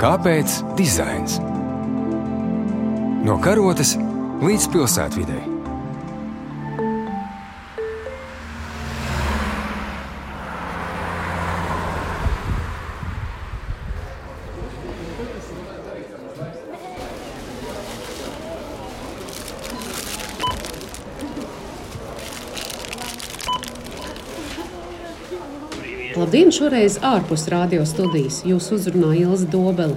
Kāpēc dizains? No karotes līdz pilsētvidai. Šoreiz ārpus radio studijas jūs uzrunā Ilza Dobele.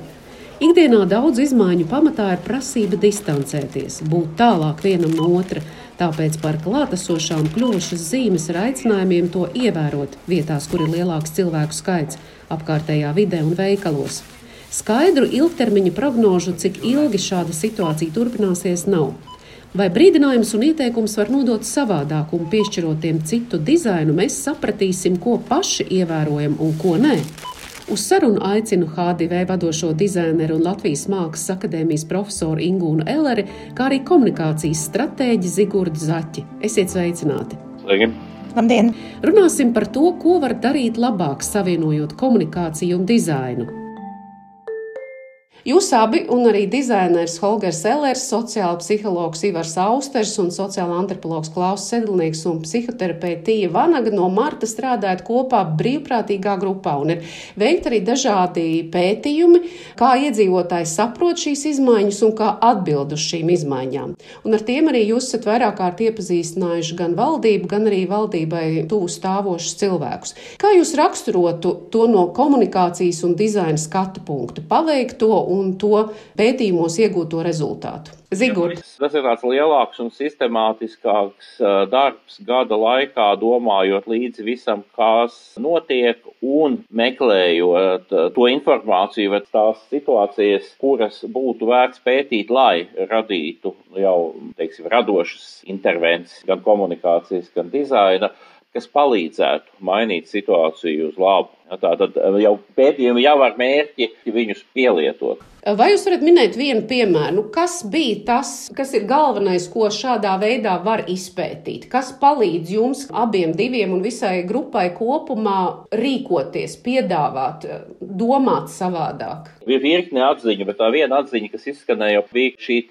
Ikdienā daudz izmaiņu pamatā ir prasība distancēties, būt tālāk vienam no otra. Tāpēc par klātesošām kļuvušas zīmes ar aicinājumiem to ievērot vietās, kur ir lielāks cilvēku skaits, apkārtējā vidē un veikalos. Skaidru ilgtermiņa prognožu, cik ilgi šāda situācija turpināsies, nav. Vai brīdinājums un ieteikums var nodot savādāk un piešķirot tiem citu dizainu, mēs sapratīsim, ko paši ievērojam un ko nē. Uz sarunu aicinu HDV vadošo dizaineru un Latvijas Mākslas akadēmijas profesoru Ingūnu Elleri, kā arī komunikācijas stratēģi Zigurdu Zaķi. Esiet sveicināti! Sveiki. Labdien! Runāsim par to, ko var darīt labāk, savienojot komunikāciju un dizainu. Jūs abi, un arī dizainers Holgers Ellers, sociāla psihologs Ivars Austers un sociāla antropologs Klaus Sedlnieks un psihoterapeita Tīja Vanaga no marta strādājat kopā brīvprātīgā grupā un ir veikt arī dažādi pētījumi, kā iedzīvotāji saprot šīs izmaiņas un kā atbild uz šīm izmaiņām. Un ar tiem arī jūs esat vairāk kārt iepazīstinājuši gan valdību, gan arī valdībai tuvu stāvošus cilvēkus. Kā jūs raksturotu to no komunikācijas un dizaina skatu punktu, paveikto un to pētījumos iegūto rezultātu. Zigurd. Tas ir tāds lielāks un sistemātiskāks darbs gada laikā, domājot līdzi visam, kas notiek un meklējot to informāciju vai tās situācijas, kuras būtu vērts pētīt, lai radītu jau, teiksim, radošas intervences gan komunikācijas, gan dizaina kas palīdzētu mainīt situāciju uz labu. Tātad jau pētījumi jau ar mērķi viņus pielietot. Vai jūs varat minēt vienu piemēru? Nu, kas bija tas, kas ir galvenais, ko šādā veidā var izpētīt? Kas palīdz jums abiem diviem un visai grupai kopumā rīkoties, piedāvāt, domāt savādāk? Bija virkne atziņu, bet tā viena atziņa, kas izskanēja, bija šī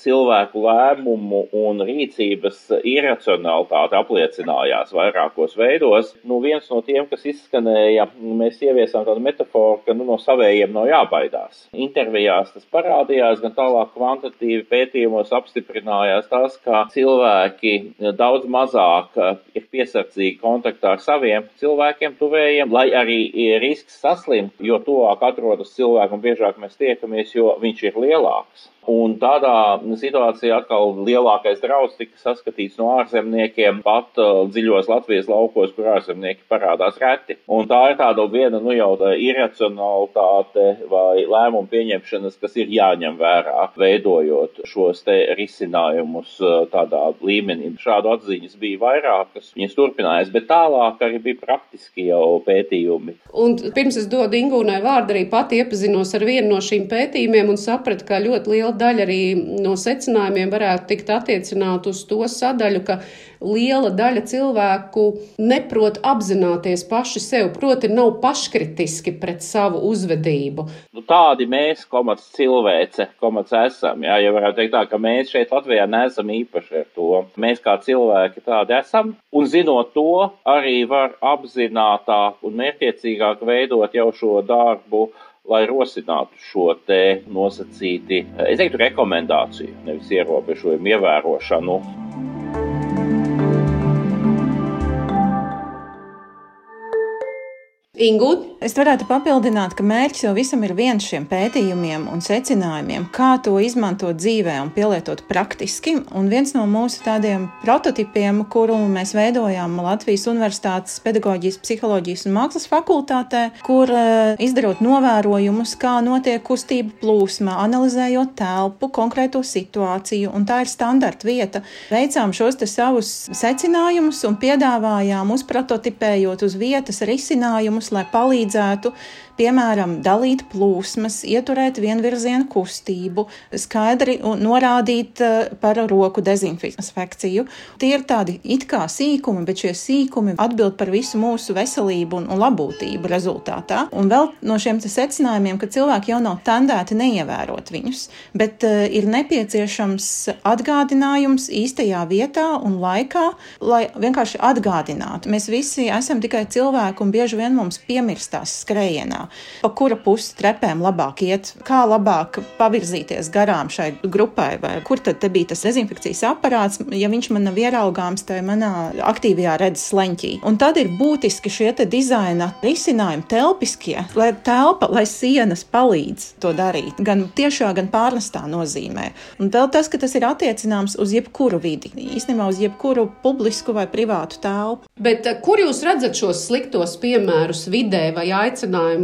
cilvēku lēmumu un rīcības iracionalitāte apliecinājās vairākos veidos. Nu, viens no tiem, kas izskanēja, mēs ieviesām tādu metaforu, ka nu, no savējiem nav jābaidās. Intervija teorijās tas parādījās, gan tālāk kvantitīvi pētījumos apstiprinājās tas, ka cilvēki daudz mazāk eh, ir piesardzīgi kontaktā ar saviem cilvēkiem, tuvējiem, lai arī risks saslimt, jo tuvāk atrodas cilvēkam, biežāk mēs tiekamies, jo viņš ir lielāks. Un tādā situācijā atkal lielākais draudz tika saskatīts no ārzemniekiem, pat uh, dziļos Latvijas laukos, kur ārzemnieki parādās reti. Un tā ir tāda viena, nu jau tā iracionalitāte vai lēmumu pieņemšanas, kas ir jāņem vērā, veidojot šos te risinājumus uh, tādā līmenī. Šādu atziņas bija vairākas, viņas turpinājās, bet tālāk arī bija praktiski jau pētījumi. Un pirms es dodu Ingūnai vārdu, arī pati iepazinos ar vienu no šīm pētījumiem un sapratu, ka ļoti liela liela daļa arī no secinājumiem varētu tikt attiecināt uz to sadaļu, ka liela daļa cilvēku neprot apzināties paši sev, proti, nav paškritiski pret savu uzvedību. Nu, tādi mēs, komats cilvēce, komats esam. Jā, ja varētu teikt tā, ka mēs šeit Latvijā neesam īpaši ar to. Mēs kā cilvēki tādi esam, un zinot to, arī var apzinātāk un mērķiecīgāk veidot jau šo darbu lai rosinātu šo te nosacīti, es teiktu, rekomendāciju, nevis ierobežojumu ievērošanu. Ingut? Es varētu papildināt, ka mērķis jau visam ir viens šiem pētījumiem un secinājumiem, kā to izmantot dzīvē un pielietot praktiski. Un viens no mūsu tādiem prototipiem, kuru mēs veidojām Latvijas Universitātes pedagoģijas, psiholoģijas un mākslas fakultātē, kur eh, izdarot novērojumus, kā notiek kustība plūsma, analizējot telpu, konkrēto situāciju, un tā ir standarta vieta. Veicām šos savus secinājumus un piedāvājām uzprototipējot uz vietas risinājumus, lai palīdzētu piemēram, dalīt plūsmas, ieturēt vienvirzienu kustību, skaidri norādīt eh, par roku dezinfekciju. Tie ir tādi it kā sīkumi, bet šie sīkumi atbild par visu mūsu veselību un, un labklājību rezultātā. Un vēl no šiem secinājumiem, ka cilvēki jau nav tendēti neievērot viņus, bet uh, ir nepieciešams atgādinājums īstajā vietā un laikā, lai vienkārši atgādinātu. Mēs visi esam tikai cilvēki un bieži vien mums piemirstās skrējienā, pa kura pusi trepēm labāk iet, kā labāk pavirzīties garām šai grupai, vai kur tad bija tas dezinfekcijas aparāts, ja viņš man nav ieraugāms tajā manā aktīvajā redzes leņķī. Un tad ir būtiski šie dizaina risinājumi, telpiskie, lai telpa, lai sienas palīdz to darīt, gan tiešā, gan pārnestā nozīmē. Un vēl tas, ka tas ir attiecināms uz jebkuru vidi, īstenībā uz jebkuru publisku vai privātu telpu. Bet eh, kur jūs redzat šos sliktos piemērus vidē vai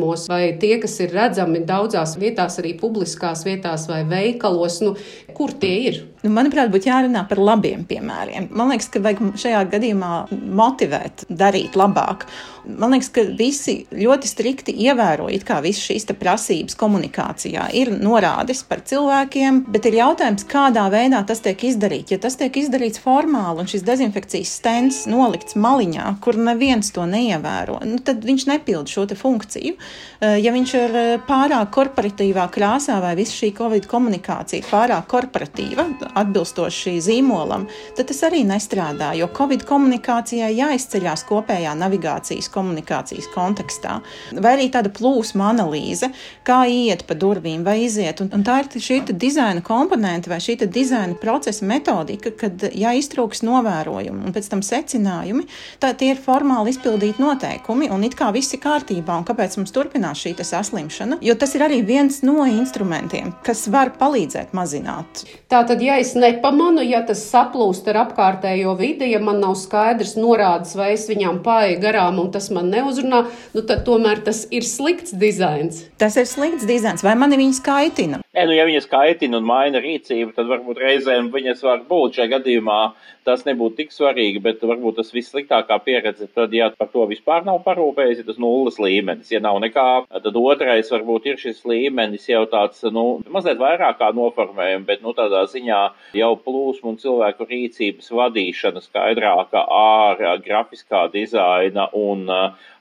aicinājumos, vai tie, kas ir redzami daudzās vietās, arī publiskās vietās vai veikalos, nu, kur tie ir? Nu, manuprāt, būtu jārunā par labiem piemēriem. Man liekas, ka vajag šajā gadījumā motivēt, darīt labāk. Man liekas, ka visi ļoti strikti ievēro visas šīs prasības komunikācijā. Ir norādes par cilvēkiem, bet ir jautājums, kādā veidā tas tiek izdarīts. Ja tas tiek izdarīts formāli un šis dezinfekcijas stends nolikts maliņā, kur neviens to neievēro, nu, tad viņš nepild šo funkciju. Eh, ja viņš ir eh, pārāk korporatīvā krāsā vai visa šī covid komunikācija ir pārāk korporatīva, atbilstoši zīmolam, tad tas arī nestrādā, jo Covid komunikācijai jāizceļās kopējā navigācijas komunikācijas kontekstā. Vai arī tāda plūsma analīze, kā iet pa durvīm vai iziet. Un, un tā ir šī dizaina komponente vai šī dizaina procesa metodika, kad jāiztrūks novērojumi un pēc tam secinājumi, tad tie ir formāli izpildīti noteikumi un it kā viss ir kārtībā un kāpēc mums turpinās šī saslimšana, jo tas ir arī viens no instrumentiem, kas var palīdzēt mazināt. Tātad, ja es nepamanu, ja tas saplūst ar apkārtējo vidi, ja man nav skaidrs norādes, vai es viņām pārēju garām un tas man neuzrunā, nu tad tomēr tas ir slikts dizains. Tas ir slikts dizains, vai mani viņas kaitina? Nē, nu, ja viņas kaitina un maina rīcību, tad varbūt reizēm viņas var būt. Šajā gadījumā tas nebūtu tik svarīgi, bet varbūt tas vissliktākā pieredze, tad, ja par to vispār nav parūpējies, ir tas nulles līmenis. Ja nav nekā, tad otrais varbūt ir šis līmenis jau tāds, nu, mazliet vairāk kā noformējumi, bet, nu, tādā ziņā jau plūsmu un cilvēku rīcības vadīšana skaidrāka ar grafiskā dizaina un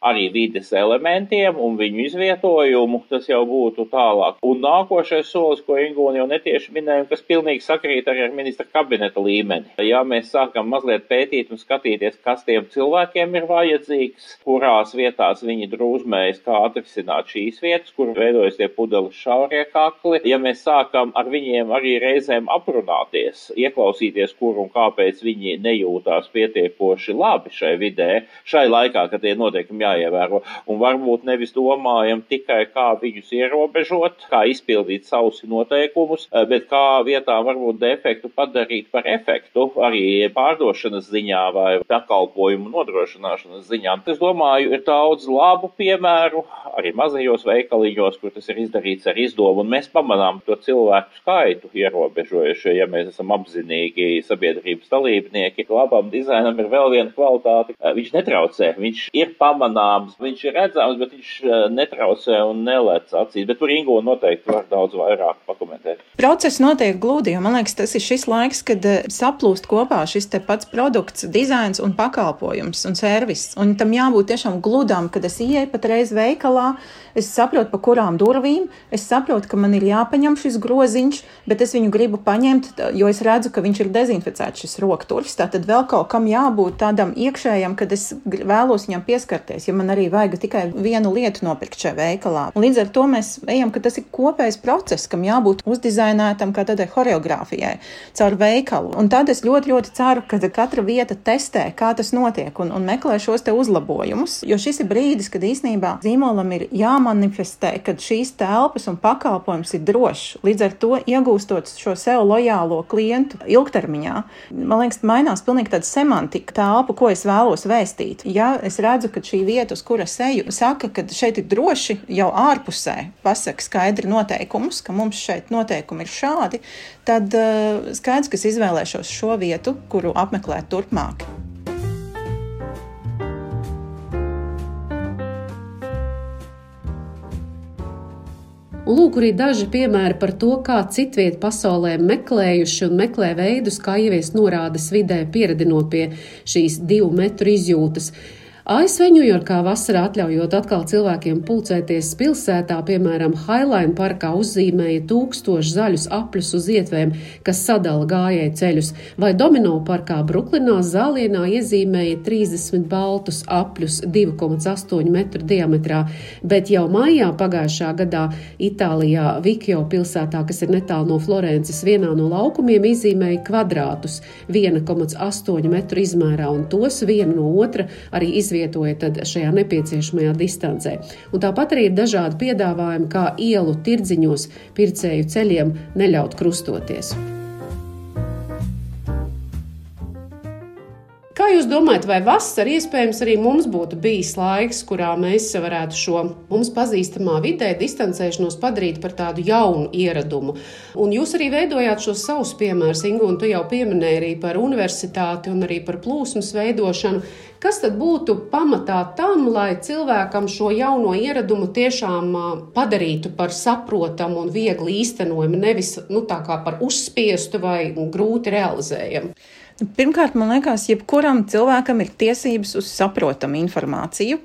arī vides elementiem un viņu izvietojumu, tas jau būtu tālāk. Un nākošais solis, ko Ingūna jau netieši minēja, kas pilnīgi sakrīt arī ar ministra kabineta līmeni. Ja mēs sākam mazliet pētīt un skatīties, kas tiem cilvēkiem ir vajadzīgs, kurās vietās viņi drūzmējas, kā atrisināt šīs vietas, kur veidojas tie pudeles šaurie kakli, ja mēs sākam ar viņiem arī reizēm aprunāties, ieklausīties, kur un kāpēc viņi nejūtās pietiekoši labi šai vidē, šai laikā, kad tie noteikumi jāievēro. Un varbūt nevis domājam tikai, kā viņus ierobežot, kā izpildīt savus noteikumus, eh, bet kā vietā varbūt defektu padarīt par efektu arī pārdošanas ziņā vai pakalpojumu nodrošināšanas ziņā. Es domāju, ir daudz labu piemēru arī mazajos veikaliņos, kur tas ir izdarīts ar izdomu, un mēs pamanām to cilvēku skaitu ierobežojuši, ja mēs esam apzinīgi sabiedrības dalībnieki. Labam dizainam ir vēl viena kvalitāte. Eh, viņš netraucē, viņš ir pamanāms pamanāms, viņš ir redzams, bet viņš eh, netraucē un nelec acīs. Bet tur Ingo noteikti var daudz vairāk pakomentēt. Process notiek glūdi, jo man liekas, tas ir šis laiks, kad eh, saplūst kopā šis te pats produkts, dizains un pakalpojums un servis. Un tam jābūt tiešām gludam, kad es ieeju patreiz veikalā, es saprotu, pa kurām durvīm, es saprotu, ka man ir jāpaņem šis groziņš, bet es viņu gribu paņemt, jo es redzu, ka viņš ir dezinficēts šis rokturis. Tātad vēl kaut kam jābūt tādam iekšējam, kad es vēlos viņam pieskarties ja man arī vajag tikai vienu lietu nopirkt šajā veikalā. Un līdz ar to mēs ejam, ka tas ir kopējs process, kam jābūt uzdizainētam kā tādai choreogrāfijai caur veikalu. Un tad es ļoti, ļoti ceru, ka katra vieta testē, kā tas notiek un, un meklē šos te uzlabojumus. Jo šis ir brīdis, kad īsnībā zīmolam ir jāmanifestē, ka šīs telpas un pakalpojums ir drošs. Līdz ar to iegūstot šo sev lojālo klientu ilgtermiņā, man liekas, mainās pilnīgi tāda semantika telpa, ko es vēlos vēstīt. Ja es redzu, ka šī vieta vieta, uz kuras eju, saka, ka šeit ir droši jau ārpusē, pasaka skaidri noteikumus, ka mums šeit noteikumi ir šādi, tad uh, skaidrs, ka es izvēlēšos šo vietu, kuru apmeklēt turpmāk. Lūk, arī daži piemēri par to, kā citviet pasaulē meklējuši un meklē veidus, kā ieviest norādes vidē, pieredinot pie šīs divu metru izjūtas. ASV Ņujorkā vasarā atļaujot atkal cilvēkiem pulcēties pilsētā, piemēram, Highline parkā uzzīmēja tūkstoši zaļus apļus uz ietvēm, kas sadala gājēju ceļus, vai Domino parkā Bruklinā zālienā iezīmēja 30 baltus apļus 2,8 metru diametrā, bet jau maijā pagājušā gadā Itālijā Vikjo pilsētā, kas ir netālu no Florences, vienā no laukumiem izzīmēja kvadrātus 1,8 metru izmērā, un tos viena no otra arī izvietoja izvietoja šajā nepieciešamajā distancē. Un tāpat arī ir dažādi piedāvājumi, kā ielu tirdziņos pircēju ceļiem neļaut krustoties. Kā jūs domājat, vai vasarā iespējams arī mums būtu bijis laiks, kurā mēs varētu šo mums pazīstamā vidē distancēšanos padarīt par tādu jaunu ieradumu? Un jūs arī veidojāt šos savus piemērus, Ingu, un tu jau pieminēji arī par universitāti un arī par plūsmas veidošanu. Kas tad būtu pamatā tam, lai cilvēkam šo jauno ieradumu tiešām padarītu par saprotamu un viegli īstenojumu, nevis nu, tā kā par uzspiestu vai grūti realizējumu? Pirmkārt, man liekas, jebkuram cilvēkam ir tiesības uz saprotamu informāciju,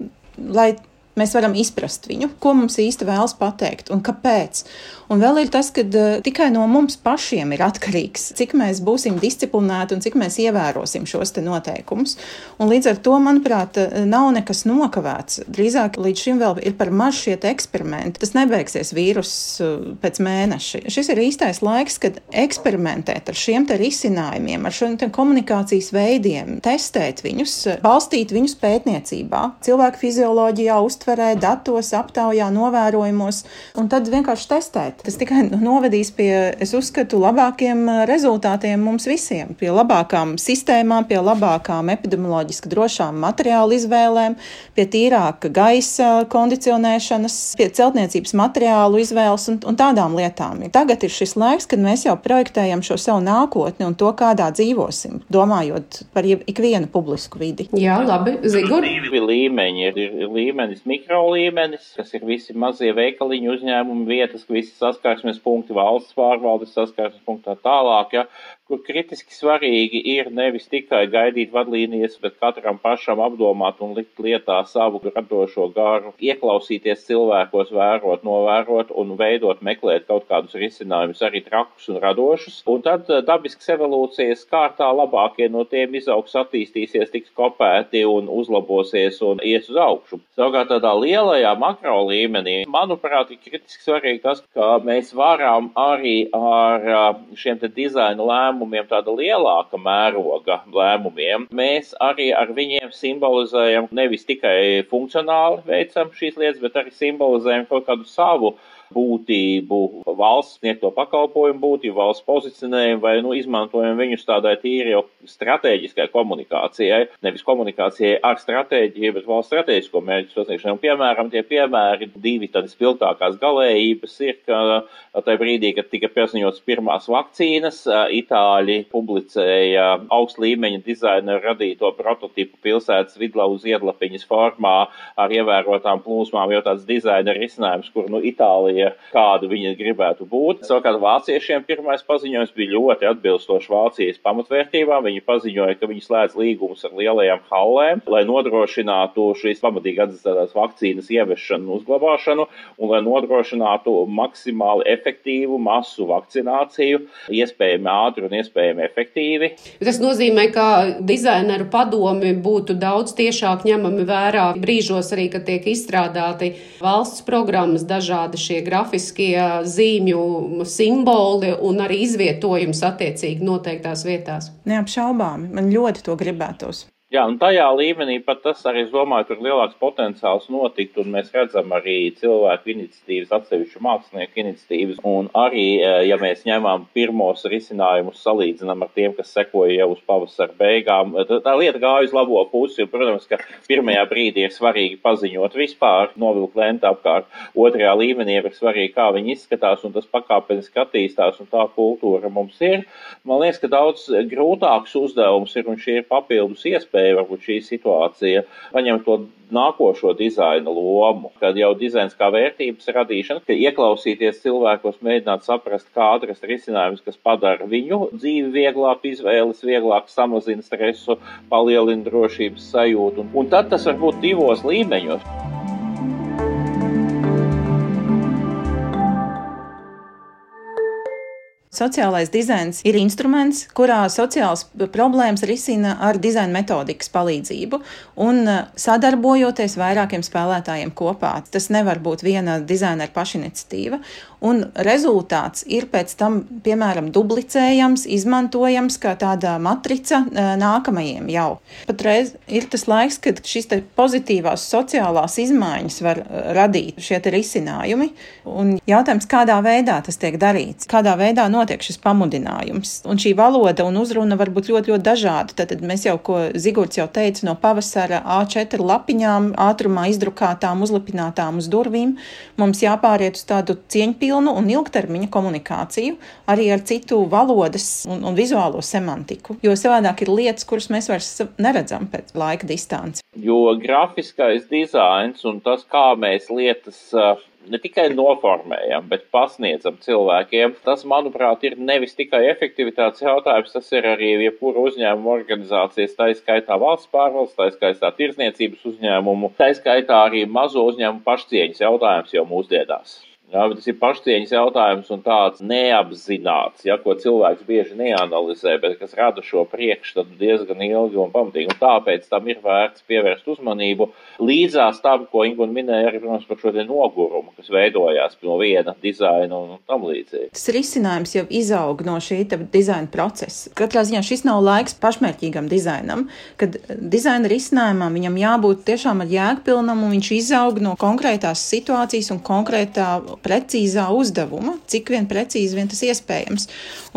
lai mēs varam izprast viņu, ko mums īsti vēlas pateikt un kāpēc. Un vēl ir tas, ka uh, tikai no mums pašiem ir atkarīgs, cik mēs būsim disciplinēti un cik mēs ievērosim šos noteikumus. Un līdz ar to, manuprāt, nav nekas nokavēts. Drīzāk līdz šim vēl ir par maz šie eksperimenti. Tas nebeigsies vīrus uh, pēc mēneša. Šis ir īstais laiks, kad eksperimentēt ar šiem risinājumiem, ar šiem komunikācijas veidiem, testēt viņus, balstīt viņus pētniecībā, cilvēku fizioloģijā, uztverē, datos, aptaujā, novērojumos, un tad vienkārši testēt. Tas tikai novedīs pie, es uzskatu, labākiem rezultātiem mums visiem, pie labākām sistēmām, pie labākām epidemioloģiski drošām materiālu izvēlēm, pie tīrāka gaisa kondicionēšanas, pie celtniecības materiālu izvēles un, un tādām lietām. Tagad ir šis laiks, kad mēs jau projektējam šo savu nākotni un to, kādā dzīvosim, domājot par ikvienu publisku vidi. Jā, labi, Zigur. Divi līmeņi ir, ir līmenis, mikro līmenis, kas ir visi mazie veikaliņu uzņēmumi vietas, visi saskarsmes punkti, valsts pārvaldes saskarsmes punkti tā tālāk, ja, kur kritiski svarīgi ir nevis tikai gaidīt vadlīnijas, bet katram pašam apdomāt un likt lietā savu radošo garu, ieklausīties cilvēkos, vērot, novērot un veidot, meklēt kaut kādus risinājumus arī trakus un radošus. Un tad eh, dabisks evolūcijas kārtā labākie no tiem izaugs, attīstīsies, tiks kopēti un uzlabosies un ies uz augšu. Savukārt tādā lielajā makro līmenī, manuprāt, ir kritiski svarīgi tas, ka mēs varam arī ar šiem te dizaina lēmumiem, tāda lielāka mēroga lēmumiem, mēs arī ar viņiem simbolizējam nevis tikai funkcionāli veicam šīs lietas, bet arī simbolizējam kaut kādu savu būtību, valsts sniegto pakalpojumu būtību, valsts pozicionējumu vai nu, izmantojam viņus tādai tīri jau strateģiskai komunikācijai, nevis komunikācijai ar stratēģiju, bet valsts strateģisko mērķu sasniegšanai. Piemēram, tie piemēri divi tādas spilgtākās galējības ir, ka tajā brīdī, kad tika paziņotas pirmās vakcīnas, Itāļi publicēja augst līmeņa dizaineru radīto prototipu pilsētas vidlauz iedlapiņas formā ar ievērotām plūsmām, jo tāds dizaina risinājums, kur nu Itālija pie kāda viņa gribētu būt. Savukārt vāciešiem pirmais paziņojums bija ļoti atbilstošs Vācijas pamatvērtībām. Viņi paziņoja, ka viņi slēdz līgumus ar lielajām hallēm, lai nodrošinātu šīs pamatīgi atzīstās vakcīnas ieviešanu un uzglabāšanu un lai nodrošinātu maksimāli efektīvu masu vakcināciju, iespējami ātri un iespējami efektīvi. Tas nozīmē, ka dizaineru padomi būtu daudz tiešāk ņemami vērā brīžos arī, kad tiek izstrādāti valsts programmas, dažādi šie grafiskie zīmju simboli un arī izvietojums attiecīgi noteiktās vietās. Neapšaubāmi, man ļoti to gribētos. Jā, un tajā līmenī pat tas arī, es domāju, tur lielāks potenciāls notikt, un mēs redzam arī cilvēku iniciatīvas, atsevišķu mākslinieku iniciatīvas, un arī, e, ja mēs ņemam pirmos risinājumus, salīdzinām ar tiem, kas sekoja jau uz pavasara beigām, tā, tā lieta gāja uz labo pusi, un, protams, ka pirmajā brīdī ir svarīgi paziņot vispār, novilkt lenti apkārt, otrajā līmenī ir svarīgi, kā viņi izskatās, un tas pakāpeniski attīstās, un tā kultūra mums ir. Man liekas, ka daudz grūtāks uzdevums ir, un šie ir papildus iespējas iespēja varbūt šī situācija paņemt to nākošo dizaina lomu, kad jau dizains kā vērtības radīšana, ka ieklausīties cilvēkos, mēģināt saprast, kā atrast risinājumus, kas padara viņu dzīvi vieglāku, izvēles vieglāk, samazina stresu, palielina drošības sajūtu. Un tad tas var būt divos līmeņos. Sociālais dizains ir instruments, kurā sociālas problēmas risina ar dizaina metodikas palīdzību un uh, sadarbojoties vairākiem spēlētājiem kopā. Tas nevar būt viena dizaina pašiniciatīva. Un rezultāts ir pēc tam, piemēram, duplicējams, izmantojams kā tāda matrica uh, nākamajiem jau. Patreiz ir tas laiks, kad šīs pozitīvās sociālās izmaiņas var uh, radīt šie risinājumi. Un jautājums, kādā veidā tas tiek darīts, kādā veidā notiek notiek šis pamudinājums. Un šī valoda un uzruna var būt ļoti, ļoti dažāda. Tad mēs jau, ko Zigorts jau teica, no pavasara A4 lapiņām, ātrumā izdrukātām, uzlipinātām uz durvīm, mums jāpāriet uz tādu cieņpilnu un ilgtermiņa komunikāciju arī ar citu valodas un, un vizuālo semantiku. Jo savādāk ir lietas, kuras mēs vairs neredzam pēc laika distanci. Jo grafiskais dizains un tas, kā mēs lietas uh, ne tikai noformējam, bet pasniedzam cilvēkiem. Tas, manuprāt, ir nevis tikai efektivitātes jautājums, tas ir arī jebkura uzņēmuma organizācijas, tā skaitā valsts pārvaldes, tā skaitā tirzniecības uzņēmumu, tā skaitā arī mazo uzņēmumu pašcieņas jautājums jau mūsdienās. Jā, bet tas ir pašcieņas jautājums un tāds neapzināts, ja, ko cilvēks bieži neanalizē, bet kas rada šo priekšstatu diezgan ilgi un pamatīgi. Un tāpēc tam ir vērts pievērst uzmanību līdzās tam, ko Ingūna minēja arī, protams, par šo te nogurumu, kas veidojās no viena dizaina un tam līdzīgi. Tas risinājums jau izaug no šī dizaina procesa. Katrā ziņā šis nav laiks pašmērķīgam dizainam, kad dizaina risinājumam viņam jābūt tiešām ar jēgpilnam un viņš izaug no konkrētās situācijas un konkrētā precīzā uzdevuma, cik vien precīzi vien tas iespējams.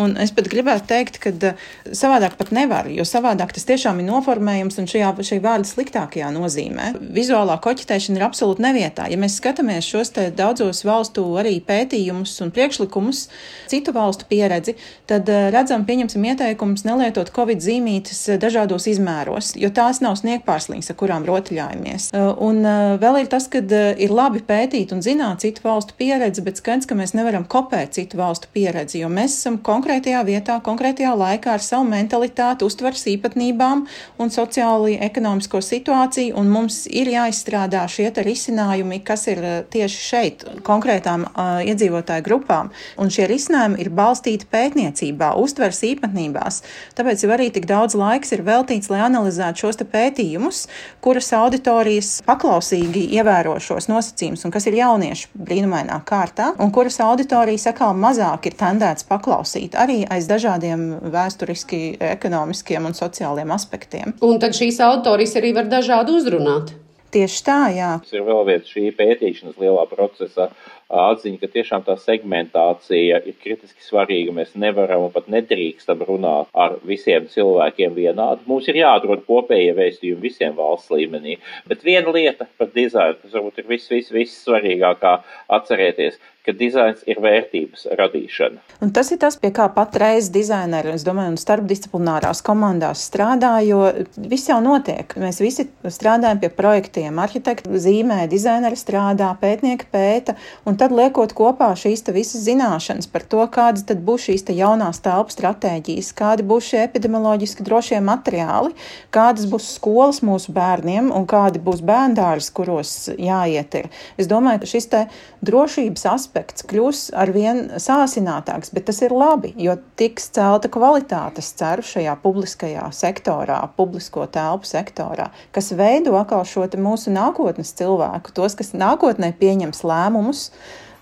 Un es pat gribētu teikt, ka uh, savādāk pat nevar, jo savādāk tas tiešām ir noformējums un šajā, šajā vārda sliktākajā nozīmē. Vizuālā koķitēšana ir absolūti nevietā. Ja mēs skatāmies šos daudzos valstu arī pētījumus un priekšlikumus, citu valstu pieredzi, tad uh, redzam, pieņemsim ieteikumus nelietot Covid zīmītes uh, dažādos izmēros, jo tās nav sniegpārslīgs, ar kurām rotaļājamies. Un vēl ir tas, ka ir labi pētīt un zināt citu valstu pieredzi pieredze, bet skaidrs, ka mēs nevaram kopēt citu valstu pieredzi, jo mēs esam konkrētajā vietā, konkrētajā laikā ar savu mentalitāti, uztveres īpatnībām un sociāli ekonomisko situāciju, un mums ir jāizstrādā šie risinājumi, kas ir eh, tieši šeit, konkrētām uh, iedzīvotāju grupām. Un šie risinājumi ir balstīti pētniecībā, uztveres īpatnībās. Tāpēc arī tik daudz laiks ir veltīts, lai analizētu šos pētījumus, kuras auditorijas paklausīgi ievēro šos nosacījumus un kas ir jaunieši brīnumainā kārtā, un kuras auditorijas atkal mazāk ir tendēts paklausīt arī aiz dažādiem vēsturiski, ekonomiskiem un sociāliem aspektiem. Un tad šīs auditorijas arī var dažādi uzrunāt. Tieši tā, jā. Tas ir vēl viens šī pētīšanas lielā procesa atziņa, ka tiešām tā segmentācija ir kritiski svarīga. Mēs nevaram un pat nedrīkstam runāt ar visiem cilvēkiem vienādi. Mums ir jāatrod kopējie vēstījumi visiem valsts līmenī. Bet viena lieta par dizainu, kas varbūt ir viss, viss, viss svarīgākā atcerēties, ka dizains ir vērtības radīšana. Un tas ir tas, pie kā patreiz dizaineri, es domāju, un starpdisciplinārās komandās strādā, jo viss jau notiek. Mēs visi strādājam pie projektiem. Arhitekti zīmē, dizaineri strādā, pētnieki pēta, un tad liekot kopā šīs visas zināšanas par to, kādas tad būs šīs jaunās telpu stratēģijas, kādi būs šie epidemioloģiski drošie materiāli, kādas būs skolas mūsu bērniem un kādi būs bērndārs, kuros jāiet ir. Es domāju, ka šis te drošības aspekts aspekts kļūs arvien sāsinātāks, bet tas ir labi, jo tiks celta kvalitātes ceru šajā publiskajā sektorā, publisko telpu sektorā, kas veido atkal šo mūsu nākotnes cilvēku, tos, kas nākotnē pieņems lēmumus,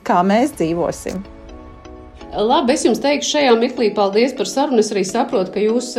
kā mēs dzīvosim. Labi, es jums teikšu šajā mirklī paldies par sarunu. Es arī saprotu, ka jūs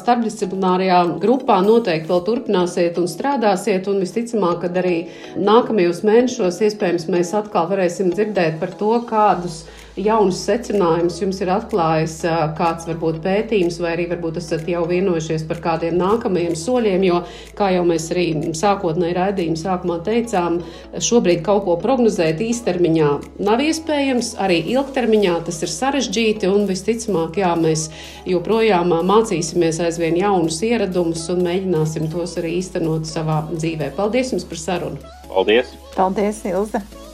starpdisciplinārajā grupā noteikti vēl turpināsiet un strādāsiet, un visticamāk, ka arī nākamajos mēnešos iespējams mēs atkal varēsim dzirdēt par to, kādus jaunus secinājumus jums ir atklājis kāds varbūt pētījums, vai arī varbūt esat jau vienojušies par kādiem nākamajiem soļiem, jo, kā jau mēs arī sākotnēji raidījuma sākumā teicām, šobrīd kaut ko prognozēt īstermiņā nav iespējams, arī ilgtermiņā tas ir sarežģīti un visticamāk, jā, mēs joprojām mācīsimies aizvien jaunus ieradumus un mēģināsim tos arī īstenot savā dzīvē. Paldies jums par sarunu! Paldies! Paldies, Ilze!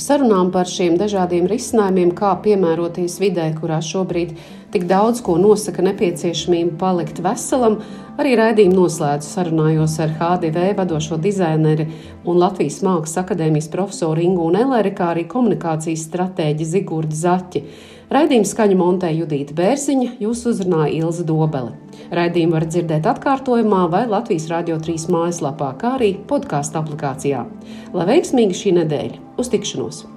Ar sarunām par šiem dažādiem risinājumiem, kā piemēroties vidē, kurā šobrīd tik daudz ko nosaka nepieciešamība palikt veselam, arī raidījumu noslēdzu sarunājos ar HDV vadošo dizaineri un Latvijas Mākslas akadēmijas profesoru Ingu Neleri, kā arī komunikācijas stratēģi Zigurdu Zaķi. Raidījumu skaņu montē Judīta Bērziņa, jūs uzrunāja Ilza Dobele. Raidījumu var dzirdēt atkārtojumā vai Latvijas Rādio 3 mājaslapā, kā arī podkāstu aplikācijā. Lai veiksmīga šī nedēļa! Uz tikšanos!